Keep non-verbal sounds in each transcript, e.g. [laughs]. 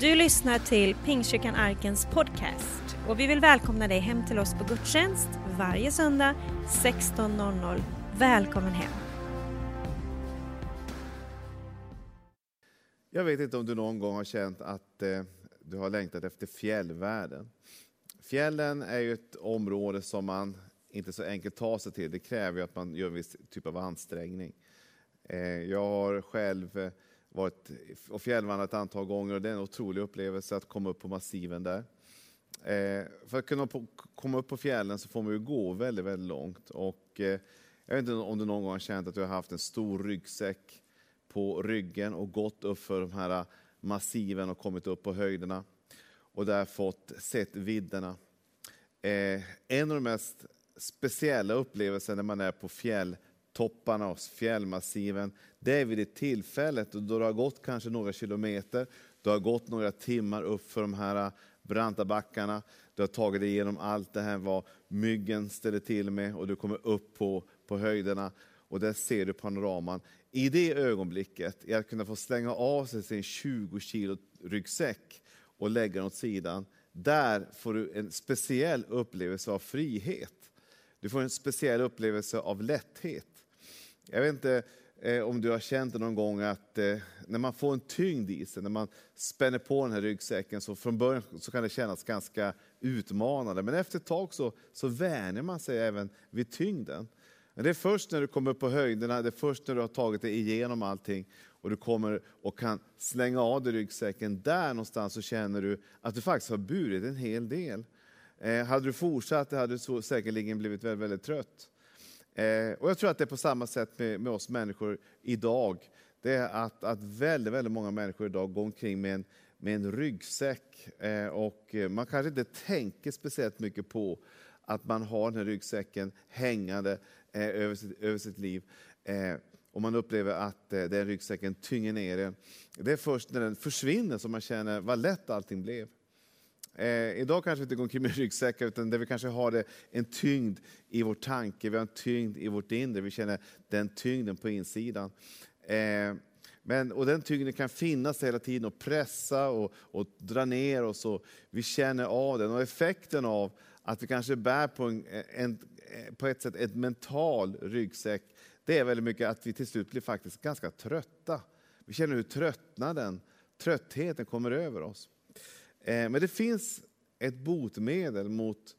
Du lyssnar till Pingstkyrkan Arkens podcast och vi vill välkomna dig hem till oss på gudstjänst varje söndag 16.00. Välkommen hem! Jag vet inte om du någon gång har känt att eh, du har längtat efter fjällvärlden. Fjällen är ju ett område som man inte så enkelt tar sig till. Det kräver ju att man gör en viss typ av ansträngning. Eh, jag har själv eh, varit och fjällvandrat ett antal gånger och det är en otrolig upplevelse att komma upp på massiven där. Eh, för att kunna komma upp på fjällen så får man ju gå väldigt, väldigt långt. Och, eh, jag vet inte om du någon gång har känt att du har haft en stor ryggsäck på ryggen och gått upp för de här eh, massiven och kommit upp på höjderna. Och där fått sett vidderna. Eh, en av de mest speciella upplevelserna när man är på fjäll topparna och fjällmassiven, det är vid det tillfället då du har gått kanske några kilometer, du har gått några timmar upp för de här äh, branta backarna, du har tagit dig igenom allt det här vad myggen ställer till med och du kommer upp på, på höjderna och där ser du panoraman. I det ögonblicket, i att kunna få slänga av sig sin 20 kilo ryggsäck och lägga den åt sidan, där får du en speciell upplevelse av frihet. Du får en speciell upplevelse av lätthet. Jag vet inte eh, om du har känt det någon gång att eh, när man får en tyngd i sig, när man spänner på den här ryggsäcken, så från början så kan det kännas ganska utmanande. Men efter ett tag så, så vänjer man sig även vid tyngden. Men det är först när du kommer upp på höjderna, det är först när du har tagit dig igenom allting och du kommer och kan slänga av dig ryggsäcken, där någonstans så känner du att du faktiskt har burit en hel del. Eh, hade du fortsatt hade du så säkerligen blivit väldigt, väldigt trött. Eh, och jag tror att det är på samma sätt med, med oss människor idag. Det är att, att väldigt, väldigt många människor idag går omkring med en, med en ryggsäck eh, och eh, man kanske inte tänker speciellt mycket på att man har den här ryggsäcken hängande eh, över, sitt, över sitt liv. Eh, och man upplever att eh, den ryggsäcken tynger ner en. Det är först när den försvinner som man känner vad lätt allting blev. Eh, idag kanske vi inte går omkring med [laughs] ryggsäckar, utan där vi kanske har det, en tyngd i vår tanke, vi har en tyngd i vårt inre, vi känner den tyngden på insidan. Eh, men, och den tyngden kan finnas hela tiden och pressa och, och dra ner oss. Och vi känner av den. Och effekten av att vi kanske bär på, en, en, på ett sätt ett mental ryggsäck, det är väldigt mycket att vi till slut blir faktiskt ganska trötta. Vi känner hur tröttnaden, tröttheten kommer över oss. Eh, men det finns ett botemedel mot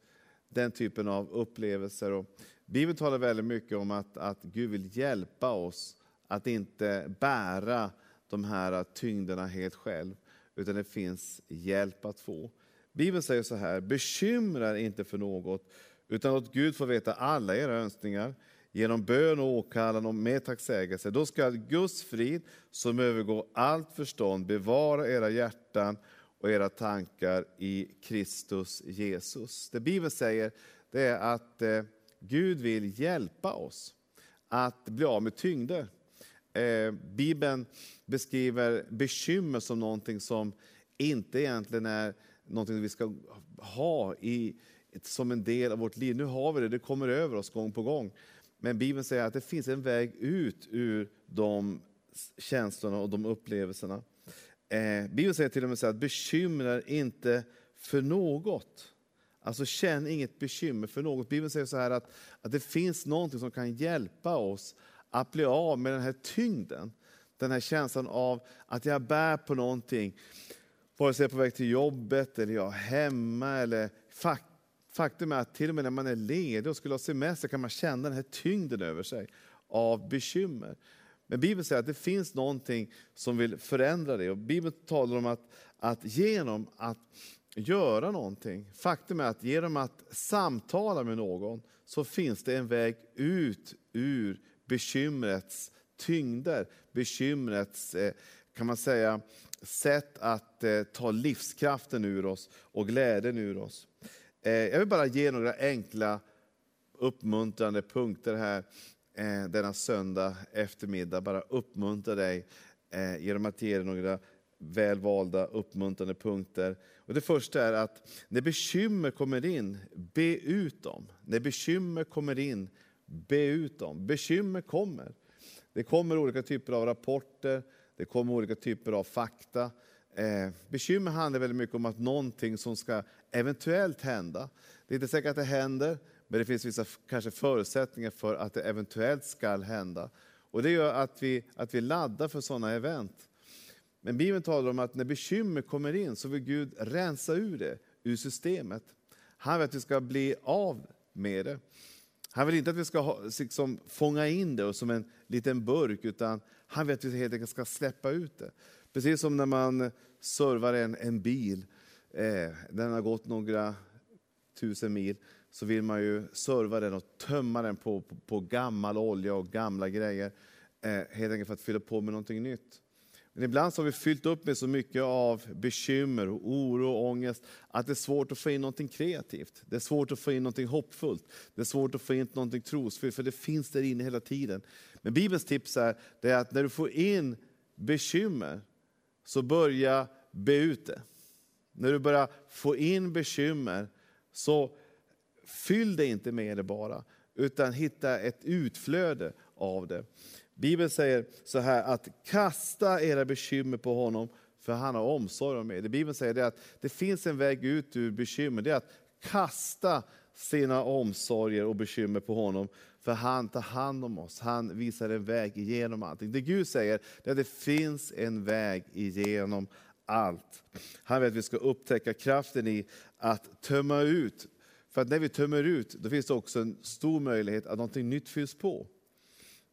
den typen av upplevelser. Och Bibeln talar väldigt mycket om att, att Gud vill hjälpa oss att inte bära de här tyngderna helt själv, utan det finns hjälp att få. Bibeln säger så här, bekymra er inte för något, utan låt Gud få veta alla era önskningar genom bön och åkallan och med tacksägelse. Då skall Guds frid, som övergår allt förstånd, bevara era hjärtan och era tankar i Kristus Jesus. Det Bibeln säger det är att eh, Gud vill hjälpa oss att bli av med tyngder. Eh, Bibeln beskriver bekymmer som någonting som inte egentligen är någonting vi ska ha i, som en del av vårt liv. Nu har vi det, det kommer över oss gång på gång. Men Bibeln säger att det finns en väg ut ur de känslorna och de upplevelserna. Eh, Bibeln säger till och med så att bekymra inte för något. Alltså känn inget bekymmer för något. Bibeln säger så här att, att det finns någonting som kan hjälpa oss att bli av med den här tyngden. Den här känslan av att jag bär på någonting. Vare sig jag är på väg till jobbet, eller jag är hemma. Eller faktum är att till och med när man är ledig och skulle ha semester kan man känna den här tyngden över sig av bekymmer. Men Bibeln säger att det finns någonting som vill förändra det. Och Bibeln talar om att, att genom att göra någonting, faktum är att genom att samtala med någon, så finns det en väg ut ur bekymrets tyngder, bekymrets, eh, kan man säga, sätt att eh, ta livskraften ur oss och glädjen ur oss. Eh, jag vill bara ge några enkla uppmuntrande punkter här Eh, denna söndag eftermiddag. Bara uppmuntra dig eh, genom att ge dig några välvalda uppmuntrande punkter. Och det första är att när bekymmer kommer in, be ut dem. När bekymmer kommer in, be ut dem. Bekymmer kommer. Det kommer olika typer av rapporter, det kommer olika typer av fakta. Eh, bekymmer handlar väldigt mycket om att någonting som ska eventuellt hända. Det är inte säkert att det händer, men det finns vissa kanske förutsättningar för att det eventuellt ska hända. Och det gör att vi, att vi laddar för sådana event. Men Bibeln talar om att när bekymmer kommer in så vill Gud rensa ur det, ur systemet. Han vill att vi ska bli av med det. Han vill inte att vi ska ha, liksom, fånga in det som en liten burk, utan han vill att vi helt enkelt ska släppa ut det. Precis som när man servar en, en bil, eh, den har gått några tusen mil, så vill man ju serva den och tömma den på, på, på gammal olja och gamla grejer. Eh, helt enkelt för att fylla på med någonting nytt. Men ibland så har vi fyllt upp med så mycket av bekymmer, och oro och ångest att det är svårt att få in någonting kreativt. Det är svårt att få in någonting hoppfullt. Det är svårt att få in någonting trosfullt, för det finns där inne hela tiden. Men Bibelns tips är, det är att när du får in bekymmer, så börja be ut det. När du börjar få in bekymmer, så fyll det inte med det bara, utan hitta ett utflöde av det. Bibeln säger så här att kasta era bekymmer på honom, för han har omsorg om er. Det Bibeln säger det att det finns en väg ut ur bekymmer, det är att kasta sina omsorger och bekymmer på honom, för han tar hand om oss. Han visar en väg igenom allting. Det Gud säger är att det finns en väg igenom allt. Han vill att vi ska upptäcka kraften i att tömma ut. För att när vi tömmer ut, då finns det också en stor möjlighet att någonting nytt fylls på.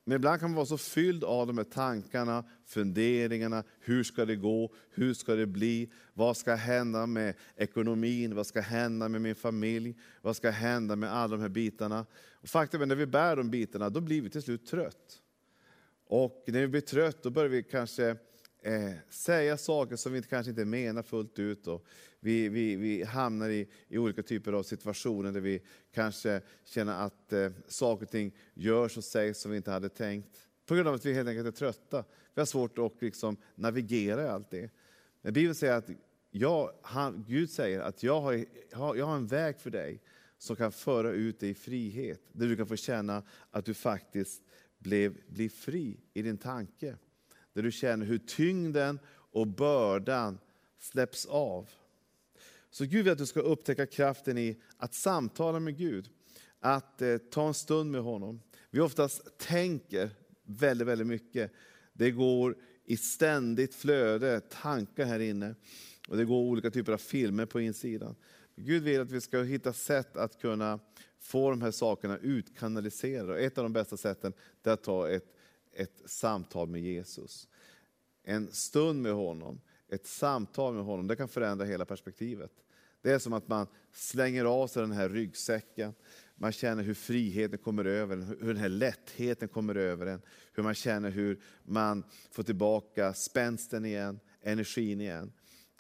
Men ibland kan man vara så fylld av de här tankarna, funderingarna. Hur ska det gå? Hur ska det bli? Vad ska hända med ekonomin? Vad ska hända med min familj? Vad ska hända med alla de här bitarna? Och faktum är när vi bär de bitarna, då blir vi till slut trött. Och när vi blir trött, då börjar vi kanske eh, säga saker som vi kanske inte menar fullt ut. Och vi, vi, vi hamnar i, i olika typer av situationer där vi kanske känner att eh, saker och ting görs och sägs som vi inte hade tänkt. På grund av att vi helt enkelt är trötta. Vi har svårt att liksom navigera i allt det. Men Bibeln säger att jag, han, Gud säger att jag har, jag har en väg för dig som kan föra ut dig i frihet. Där du kan få känna att du faktiskt blev, blir fri i din tanke. Där du känner hur tyngden och bördan släpps av. Så Gud vill att du ska upptäcka kraften i att samtala med Gud. Att eh, ta en stund med honom. Vi oftast tänker väldigt, väldigt mycket. Det går i ständigt flöde tankar här inne. Och det går olika typer av filmer på insidan. Gud vill att vi ska hitta sätt att kunna få de här sakerna utkanaliserade. Och ett av de bästa sätten är att ta ett, ett samtal med Jesus. En stund med honom, ett samtal med honom, det kan förändra hela perspektivet. Det är som att man slänger av sig den här ryggsäcken. Man känner hur friheten kommer över hur den här lättheten kommer över en. Hur man känner hur man får tillbaka spänsten igen, energin igen.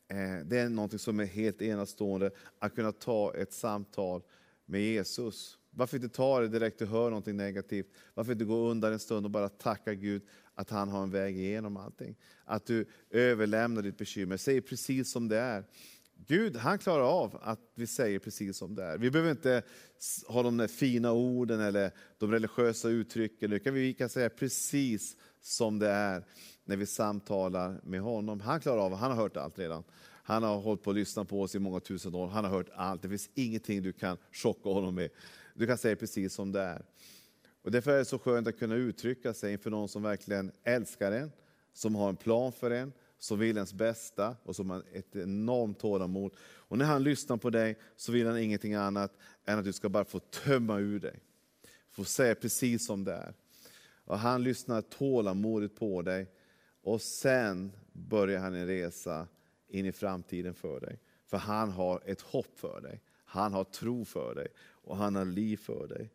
Eh, det är något som är helt enastående, att kunna ta ett samtal med Jesus. Varför inte ta det direkt du hör någonting negativt? Varför inte gå undan en stund och bara tacka Gud att han har en väg igenom allting? Att du överlämnar ditt bekymmer, säger precis som det är. Gud han klarar av att vi säger precis som det är. Vi behöver inte ha de där fina orden eller de religiösa uttrycken, utan vi kan säga precis som det är när vi samtalar med honom. Han klarar av han har hört allt redan. Han har hållit på att lyssna på oss i många tusen år, han har hört allt. Det finns ingenting du kan chocka honom med. Du kan säga precis som det är. Och därför är det så skönt att kunna uttrycka sig inför någon som verkligen älskar en, som har en plan för en, som vill ens bästa och som har ett enormt tålamod. Och när han lyssnar på dig så vill han ingenting annat än att du ska bara få tömma ur dig. Få säga precis som det är. Och han lyssnar tålamodigt på dig och sen börjar han en resa in i framtiden för dig. För han har ett hopp för dig. Han har tro för dig och han har liv för dig.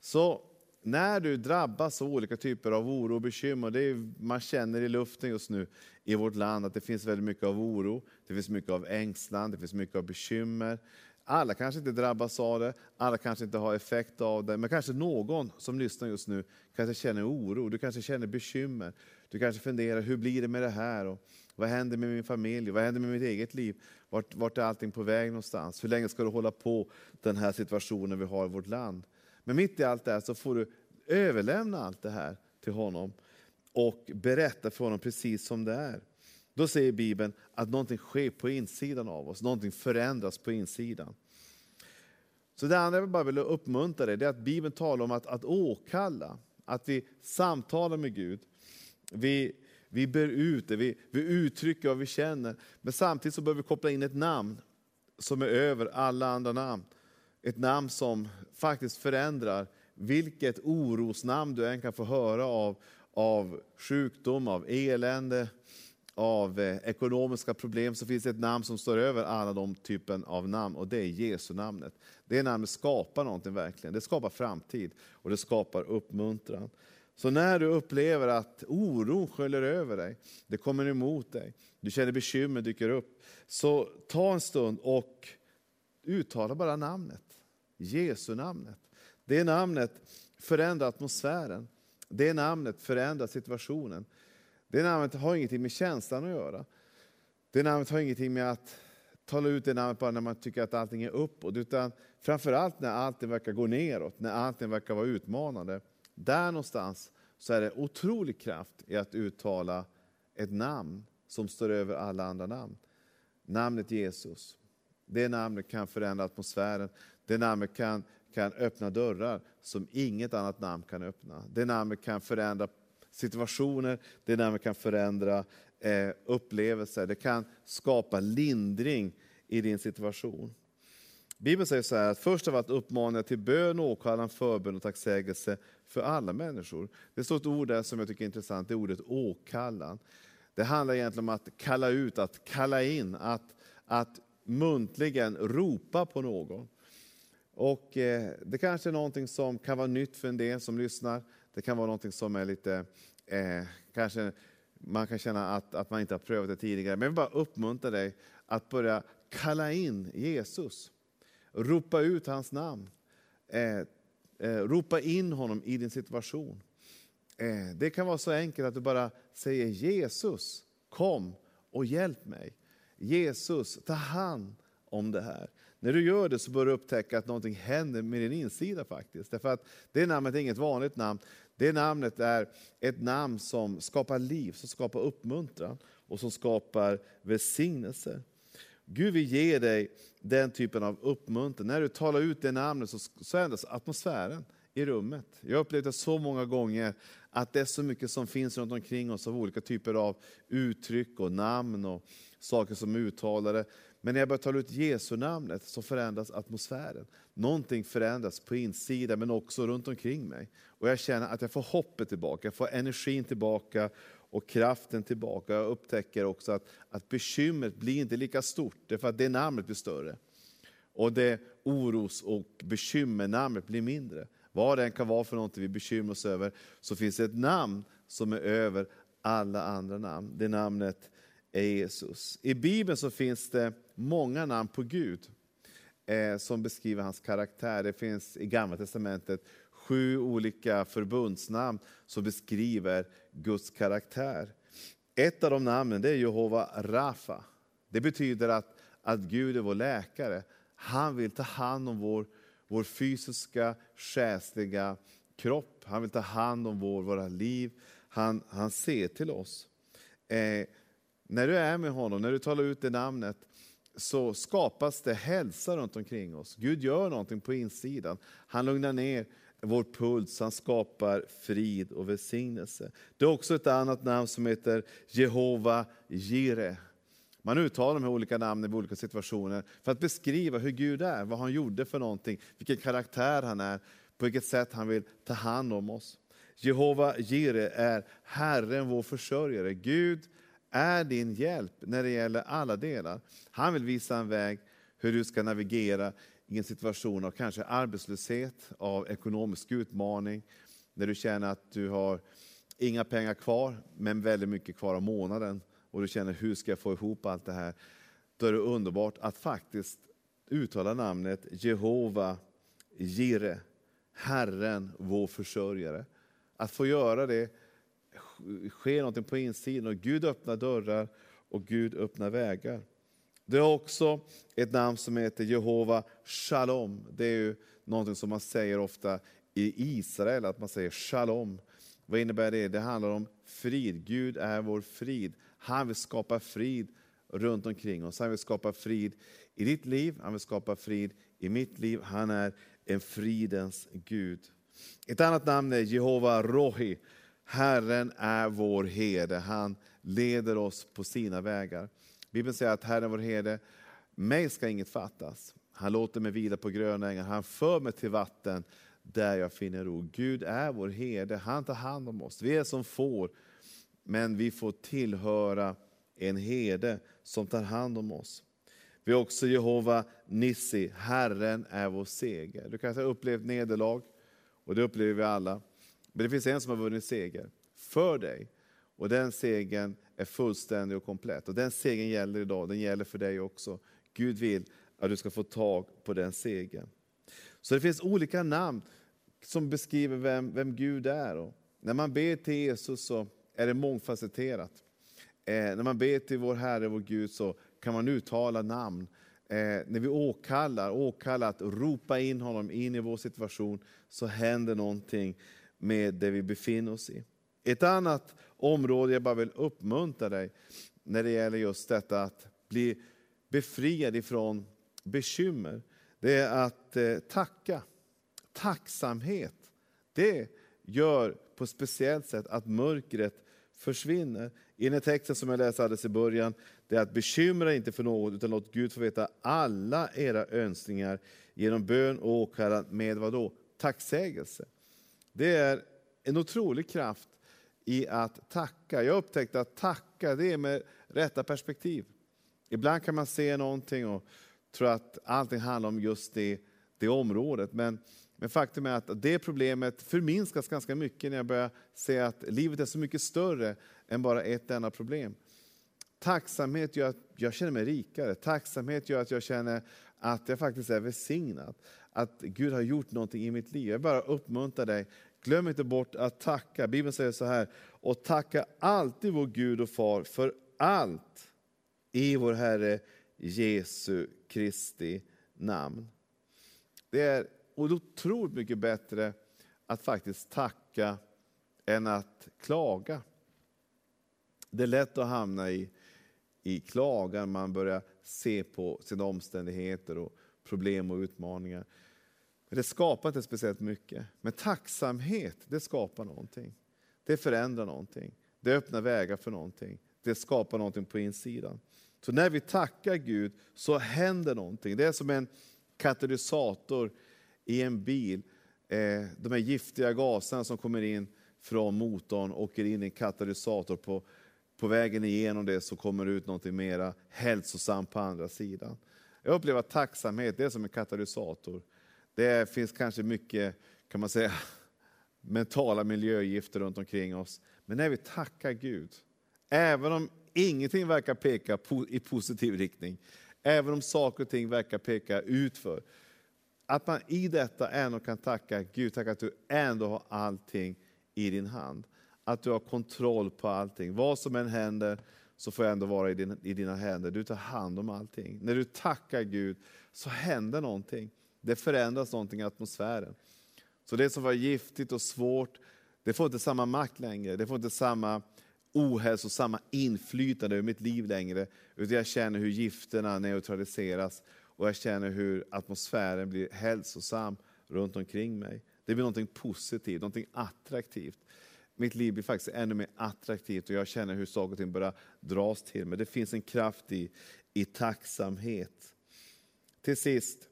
Så när du drabbas av olika typer av oro och bekymmer, det är, man känner i luften just nu i vårt land att det finns väldigt mycket av oro, det finns mycket av ängslan, det finns mycket av bekymmer. Alla kanske inte drabbas av det, alla kanske inte har effekt av det, men kanske någon som lyssnar just nu kanske känner oro, du kanske känner bekymmer. Du kanske funderar, hur blir det med det här? Och vad händer med min familj? Vad händer med mitt eget liv? Vart, vart är allting på väg någonstans? Hur länge ska du hålla på den här situationen vi har i vårt land? Men mitt i allt det här så får du överlämna allt det här till honom och berätta för honom precis som det är. då säger Bibeln att någonting sker på insidan av oss, någonting förändras på insidan. Så det andra jag bara vill uppmuntra dig, det är att Bibeln talar om att, att åkalla, att vi samtalar med Gud. Vi, vi ber ut det, vi, vi uttrycker vad vi känner. Men samtidigt så behöver vi koppla in ett namn som är över alla andra namn. Ett namn som faktiskt förändrar vilket orosnamn du än kan få höra av, av sjukdom, av elände, av eh, ekonomiska problem, så finns det ett namn som står över alla de typen av namn och det är Jesu namnet. Det namnet skapar någonting verkligen. Det skapar framtid och det skapar uppmuntran. Så när du upplever att oron sköljer över dig, det kommer emot dig, du känner bekymmer dyker upp, så ta en stund och uttala bara namnet. Jesu namnet. Det namnet förändrar atmosfären. Det namnet förändrar situationen. Det namnet har ingenting med känslan att göra. Det namnet har ingenting med att tala ut det namnet bara när man tycker att allting är uppåt, utan framförallt när allting verkar gå neråt, när allting verkar vara utmanande. Där någonstans så är det otrolig kraft i att uttala ett namn som står över alla andra namn. Namnet Jesus. Det namnet kan förändra atmosfären. Det namnet kan, kan öppna dörrar som inget annat namn kan öppna. Det namnet kan förändra situationer, det namnet kan förändra eh, upplevelser. Det kan skapa lindring i din situation. Bibeln säger så här, att först av allt uppmanar jag till bön, åkallan, förbön och tacksägelse för alla människor. Det står ett ord där som jag tycker är intressant, det är ordet åkallan. Det handlar egentligen om att kalla ut, att kalla in, att, att muntligen ropa på någon. Och eh, Det kanske är någonting som kan vara nytt för en del som lyssnar. Det kan vara någonting som är lite, eh, kanske man kan känna att, att man inte har prövat det tidigare. Men jag vill bara uppmuntra dig att börja kalla in Jesus. Ropa ut hans namn. Eh, eh, ropa in honom i din situation. Eh, det kan vara så enkelt att du bara säger Jesus, kom och hjälp mig. Jesus, ta hand om det här. När du gör det så bör du upptäcka att någonting händer med din insida faktiskt. Därför att det namnet är inget vanligt namn. Det namnet är ett namn som skapar liv, som skapar uppmuntran och som skapar välsignelse. Gud vill ge dig den typen av uppmuntran. När du talar ut det namnet så, så ändras atmosfären i rummet. Jag har upplevt det så många gånger att det är så mycket som finns runt omkring oss av olika typer av uttryck och namn och saker som är uttalade. Men när jag börjar tala ut Jesu namnet så förändras atmosfären. Någonting förändras på insidan men också runt omkring mig. Och jag känner att jag får hoppet tillbaka, jag får energin tillbaka och kraften tillbaka. Jag upptäcker också att, att bekymret blir inte lika stort, därför att det namnet blir större. Och det oros och bekymmer-namnet blir mindre. Vad det än kan vara för någonting vi bekymrar oss över, så finns det ett namn som är över alla andra namn. Det namnet är Jesus. I Bibeln så finns det många namn på Gud eh, som beskriver hans karaktär. Det finns i Gamla Testamentet sju olika förbundsnamn som beskriver Guds karaktär. Ett av de namnen det är Jehova Rafa. Det betyder att, att Gud är vår läkare. Han vill ta hand om vår, vår fysiska, själsliga kropp. Han vill ta hand om vår, våra liv. Han, han ser till oss. Eh, när du är med honom, när du talar ut det namnet, så skapas det hälsa runt omkring oss. Gud gör någonting på insidan. Han lugnar ner vår puls, han skapar frid och välsignelse. Det är också ett annat namn som heter Jehova Jire. Man uttalar de här olika namnen i olika situationer för att beskriva hur Gud är, vad han gjorde för någonting, vilken karaktär han är, på vilket sätt han vill ta hand om oss. Jehova Jire är Herren vår försörjare. Gud är din hjälp när det gäller alla delar. Han vill visa en väg hur du ska navigera i en situation av kanske arbetslöshet, av ekonomisk utmaning, när du känner att du har inga pengar kvar, men väldigt mycket kvar av månaden och du känner hur ska jag få ihop allt det här? Då är det underbart att faktiskt uttala namnet Jehova Jire, Herren vår försörjare. Att få göra det sker något på insidan och Gud öppnar dörrar och Gud öppnar vägar. Det har också ett namn som heter Jehova Shalom. Det är ju något som man säger ofta i Israel, att man säger Shalom. Vad innebär det? Det handlar om frid. Gud är vår frid. Han vill skapa frid runt omkring oss. Han vill skapa frid i ditt liv, han vill skapa frid i mitt liv. Han är en fridens Gud. Ett annat namn är Jehova Rohi. Herren är vår herde. Han leder oss på sina vägar. Bibeln säger att Herren är vår herde. Mig ska inget fattas. Han låter mig vila på gröna ängar. Han för mig till vatten där jag finner ro. Gud är vår herde. Han tar hand om oss. Vi är som får, men vi får tillhöra en herde som tar hand om oss. Vi har också Jehova Nissi, Herren är vår seger. Du kanske har upplevt nederlag, och det upplever vi alla. Men det finns en som har vunnit seger för dig. Och den segern är fullständig och komplett. Och den segern gäller idag, den gäller för dig också. Gud vill att du ska få tag på den segern. Så det finns olika namn som beskriver vem, vem Gud är. Och när man ber till Jesus så är det mångfacetterat. Eh, när man ber till vår Herre, vår Gud, så kan man uttala namn. Eh, när vi åkallar, åkallar att ropa in honom in i vår situation, så händer någonting med det vi befinner oss i. Ett annat område jag bara vill uppmuntra dig, när det gäller just detta att bli befriad ifrån bekymmer, det är att eh, tacka. Tacksamhet, det gör på ett speciellt sätt att mörkret försvinner. I den texten som jag läste alldeles i början, det är att bekymra inte för något, utan låt Gud få veta alla era önskningar genom bön och åkallan med vad då? Tacksägelse. Det är en otrolig kraft i att tacka. Jag upptäckte att tacka, det är med rätta perspektiv. Ibland kan man se någonting och tro att allting handlar om just det, det området. Men, men faktum är att det problemet förminskas ganska mycket när jag börjar se att livet är så mycket större än bara ett enda problem. Tacksamhet gör att jag känner mig rikare. Tacksamhet gör att jag känner att jag faktiskt är välsignad. Att Gud har gjort någonting i mitt liv. Jag bara uppmuntrar dig, glöm inte bort att tacka. Bibeln säger så här, och tacka alltid vår Gud och Far för allt i vår Herre Jesu Kristi namn. Det är otroligt mycket bättre att faktiskt tacka än att klaga. Det är lätt att hamna i, i klagan, man börjar se på sina omständigheter och problem och utmaningar. Det skapar inte speciellt mycket. Men tacksamhet, det skapar någonting. Det förändrar någonting. Det öppnar vägar för någonting. Det skapar någonting på insidan. Så när vi tackar Gud så händer någonting. Det är som en katalysator i en bil. Eh, de här giftiga gaserna som kommer in från motorn åker in i en katalysator. På, på vägen igenom det så kommer det ut något mera hälsosamt på andra sidan. Jag upplever att tacksamhet det är som en katalysator. Det finns kanske mycket, kan man säga, [laughs] mentala miljögifter runt omkring oss. Men när vi tackar Gud, även om ingenting verkar peka i positiv riktning, även om saker och ting verkar peka utför, att man i detta ändå kan tacka Gud, tacka att du ändå har allting i din hand. Att du har kontroll på allting. Vad som än händer så får jag ändå vara i, din, i dina händer. Du tar hand om allting. När du tackar Gud så händer någonting. Det förändras någonting i atmosfären. Så det som var giftigt och svårt, det får inte samma makt längre. Det får inte samma ohälsosamma inflytande över mitt liv längre. Utan jag känner hur gifterna neutraliseras och jag känner hur atmosfären blir hälsosam runt omkring mig. Det blir någonting positivt, någonting attraktivt. Mitt liv blir faktiskt ännu mer attraktivt och jag känner hur saker och ting börjar dras till mig. Det finns en kraft i, i tacksamhet. Till sist,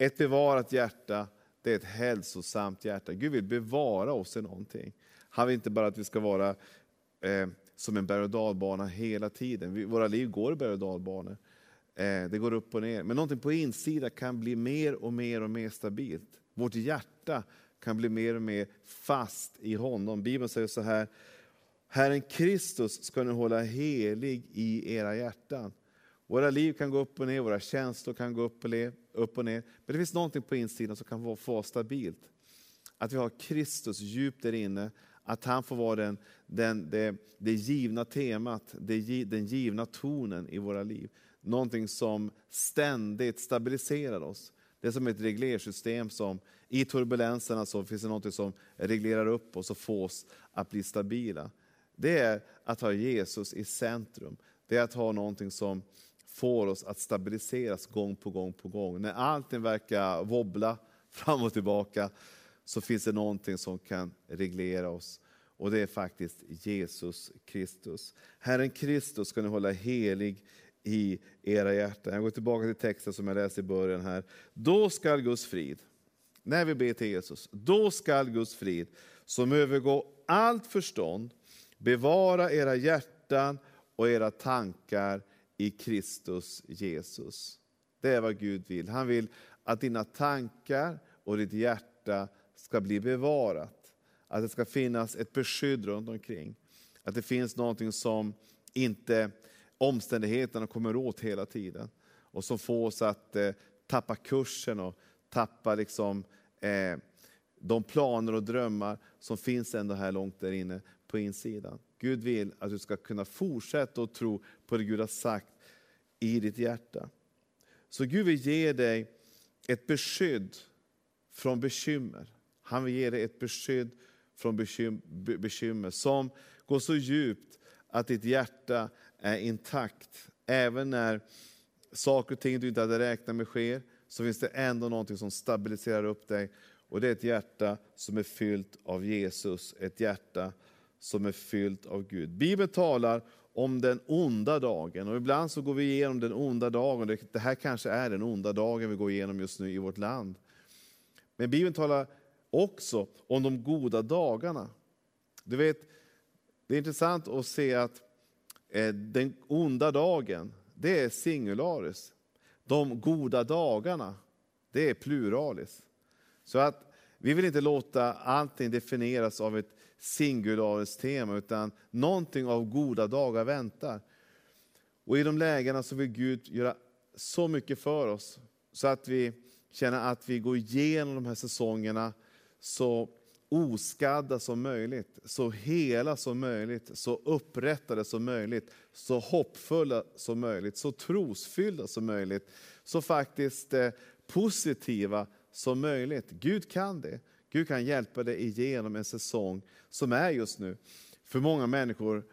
ett bevarat hjärta, det är ett hälsosamt hjärta. Gud vill bevara oss i någonting. Han vill inte bara att vi ska vara eh, som en berg och dalbana hela tiden. Vi, våra liv går i berg och dalbanor. Eh, det går upp och ner. Men någonting på insidan kan bli mer och mer och mer stabilt. Vårt hjärta kan bli mer och mer fast i honom. Bibeln säger så här, Herren Kristus ska ni hålla helig i era hjärtan. Våra liv kan gå upp och ner, våra känslor kan gå upp och, ner, upp och ner. Men det finns någonting på insidan som kan få oss stabilt. Att vi har Kristus djupt där inne, att han får vara den, den, det, det givna temat, det, den givna tonen i våra liv. Någonting som ständigt stabiliserar oss. Det är som ett reglersystem som i turbulenserna så finns det något som reglerar upp oss och får oss att bli stabila. Det är att ha Jesus i centrum. Det är att ha någonting som får oss att stabiliseras gång på gång på gång. När allting verkar wobbla [laughs] fram och tillbaka så finns det någonting som kan reglera oss. Och det är faktiskt Jesus Kristus. Herren Kristus ska ni hålla helig i era hjärtan. Jag går tillbaka till texten som jag läste i början här. Då skall Guds frid, när vi ber till Jesus, då skall Guds frid som övergår allt förstånd bevara era hjärtan och era tankar i Kristus Jesus. Det är vad Gud vill. Han vill att dina tankar och ditt hjärta ska bli bevarat. Att det ska finnas ett beskydd runt omkring. Att det finns någonting som inte omständigheterna kommer åt hela tiden. Och som får oss att eh, tappa kursen och tappa liksom, eh, de planer och drömmar som finns ändå här långt där inne på insidan. Gud vill att du ska kunna fortsätta att tro på det Gud har sagt i ditt hjärta. Så Gud vill ge dig ett beskydd från bekymmer. Han vill ge dig ett beskydd från bekymmer som går så djupt att ditt hjärta är intakt. Även när saker och ting du inte hade räknat med sker, så finns det ändå någonting som stabiliserar upp dig. Och det är ett hjärta som är fyllt av Jesus, ett hjärta som är fyllt av Gud. Bibeln talar om den onda dagen. Och ibland så går vi igenom den onda dagen. Det här kanske är den onda dagen vi går igenom just nu i vårt land. Men Bibeln talar också om de goda dagarna. Du vet, det är intressant att se att eh, den onda dagen, det är singularis. De goda dagarna, det är pluralis. Så att vi vill inte låta allting definieras av ett singularens tema, utan någonting av goda dagar väntar. Och i de lägena så vill Gud göra så mycket för oss, så att vi känner att vi går igenom de här säsongerna så oskadda som möjligt, så hela som möjligt, så upprättade som möjligt, så hoppfulla som möjligt, så trosfyllda som möjligt, så faktiskt eh, positiva som möjligt. Gud kan det. Gud kan hjälpa dig igenom en säsong som är just nu. För många människor,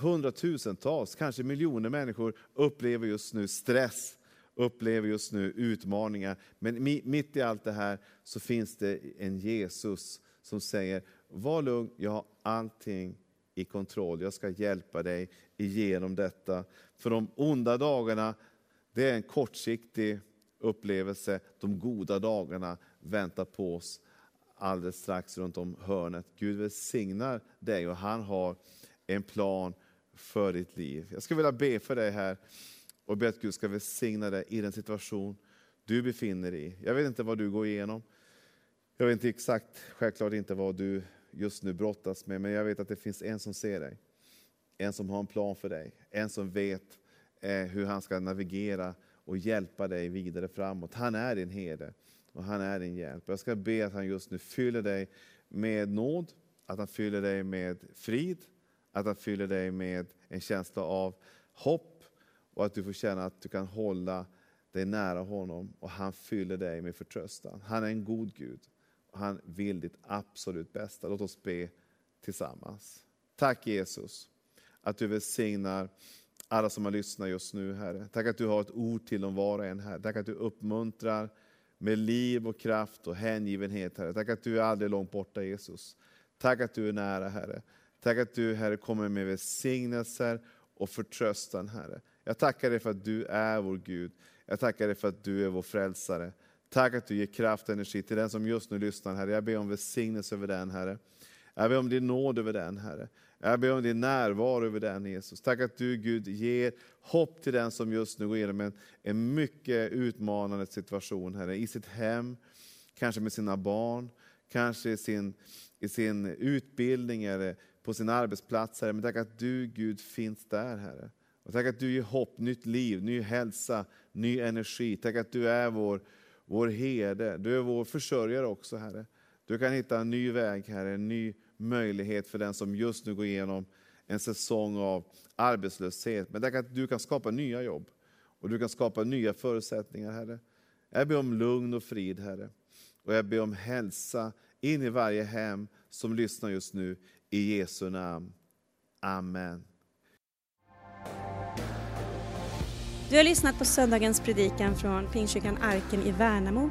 hundratusentals, kanske miljoner människor upplever just nu stress, upplever just nu utmaningar. Men mitt i allt det här så finns det en Jesus som säger, var lugn, jag har allting i kontroll. Jag ska hjälpa dig igenom detta. För de onda dagarna, det är en kortsiktig upplevelse. De goda dagarna väntar på oss alldeles strax runt om hörnet. Gud välsignar dig och han har en plan för ditt liv. Jag skulle vilja be för dig här och be att Gud ska välsigna dig i den situation du befinner dig i. Jag vet inte vad du går igenom. Jag vet inte exakt, självklart inte vad du just nu brottas med, men jag vet att det finns en som ser dig. En som har en plan för dig. En som vet eh, hur han ska navigera och hjälpa dig vidare framåt. Han är din herde och han är din hjälp. Jag ska be att han just nu fyller dig med nåd, att han fyller dig med frid, att han fyller dig med en känsla av hopp och att du får känna att du kan hålla dig nära honom och han fyller dig med förtröstan. Han är en god Gud och han vill ditt absolut bästa. Låt oss be tillsammans. Tack Jesus att du välsignar alla som har lyssnat just nu, Herre. Tack att du har ett ord till dem var och en, Herre. Tack att du uppmuntrar med liv och kraft och hängivenhet, Herre. Tack att du är aldrig långt borta, Jesus. Tack att du är nära, Herre. Tack att du, Herre, kommer med välsignelser och förtröstan, Herre. Jag tackar dig för att du är vår Gud. Jag tackar dig för att du är vår frälsare. Tack att du ger kraft och energi till den som just nu lyssnar, Herre. Jag ber om välsignelse över den, Herre. Jag ber om din nåd över den, Herre. Jag ber om din närvaro över den, Jesus. Tack att du, Gud, ger hopp till den som just nu går igenom en, en mycket utmanande situation, Herre. I sitt hem, kanske med sina barn, kanske i sin, i sin utbildning eller på sin arbetsplats, Herre. Men tack att du, Gud, finns där, Herre. Och tack att du ger hopp, nytt liv, ny hälsa, ny energi. Tack att du är vår, vår herde. Du är vår försörjare också, Herre. Du kan hitta en ny väg, Herre, en ny möjlighet för den som just nu går igenom en säsong av arbetslöshet. Men tack att du kan skapa nya jobb och du kan skapa nya förutsättningar, Herre. Jag ber om lugn och frid, Herre. Och jag ber om hälsa in i varje hem som lyssnar just nu. I Jesu namn. Amen. Du har lyssnat på söndagens predikan från Pingstkyrkan Arken i Värnamo.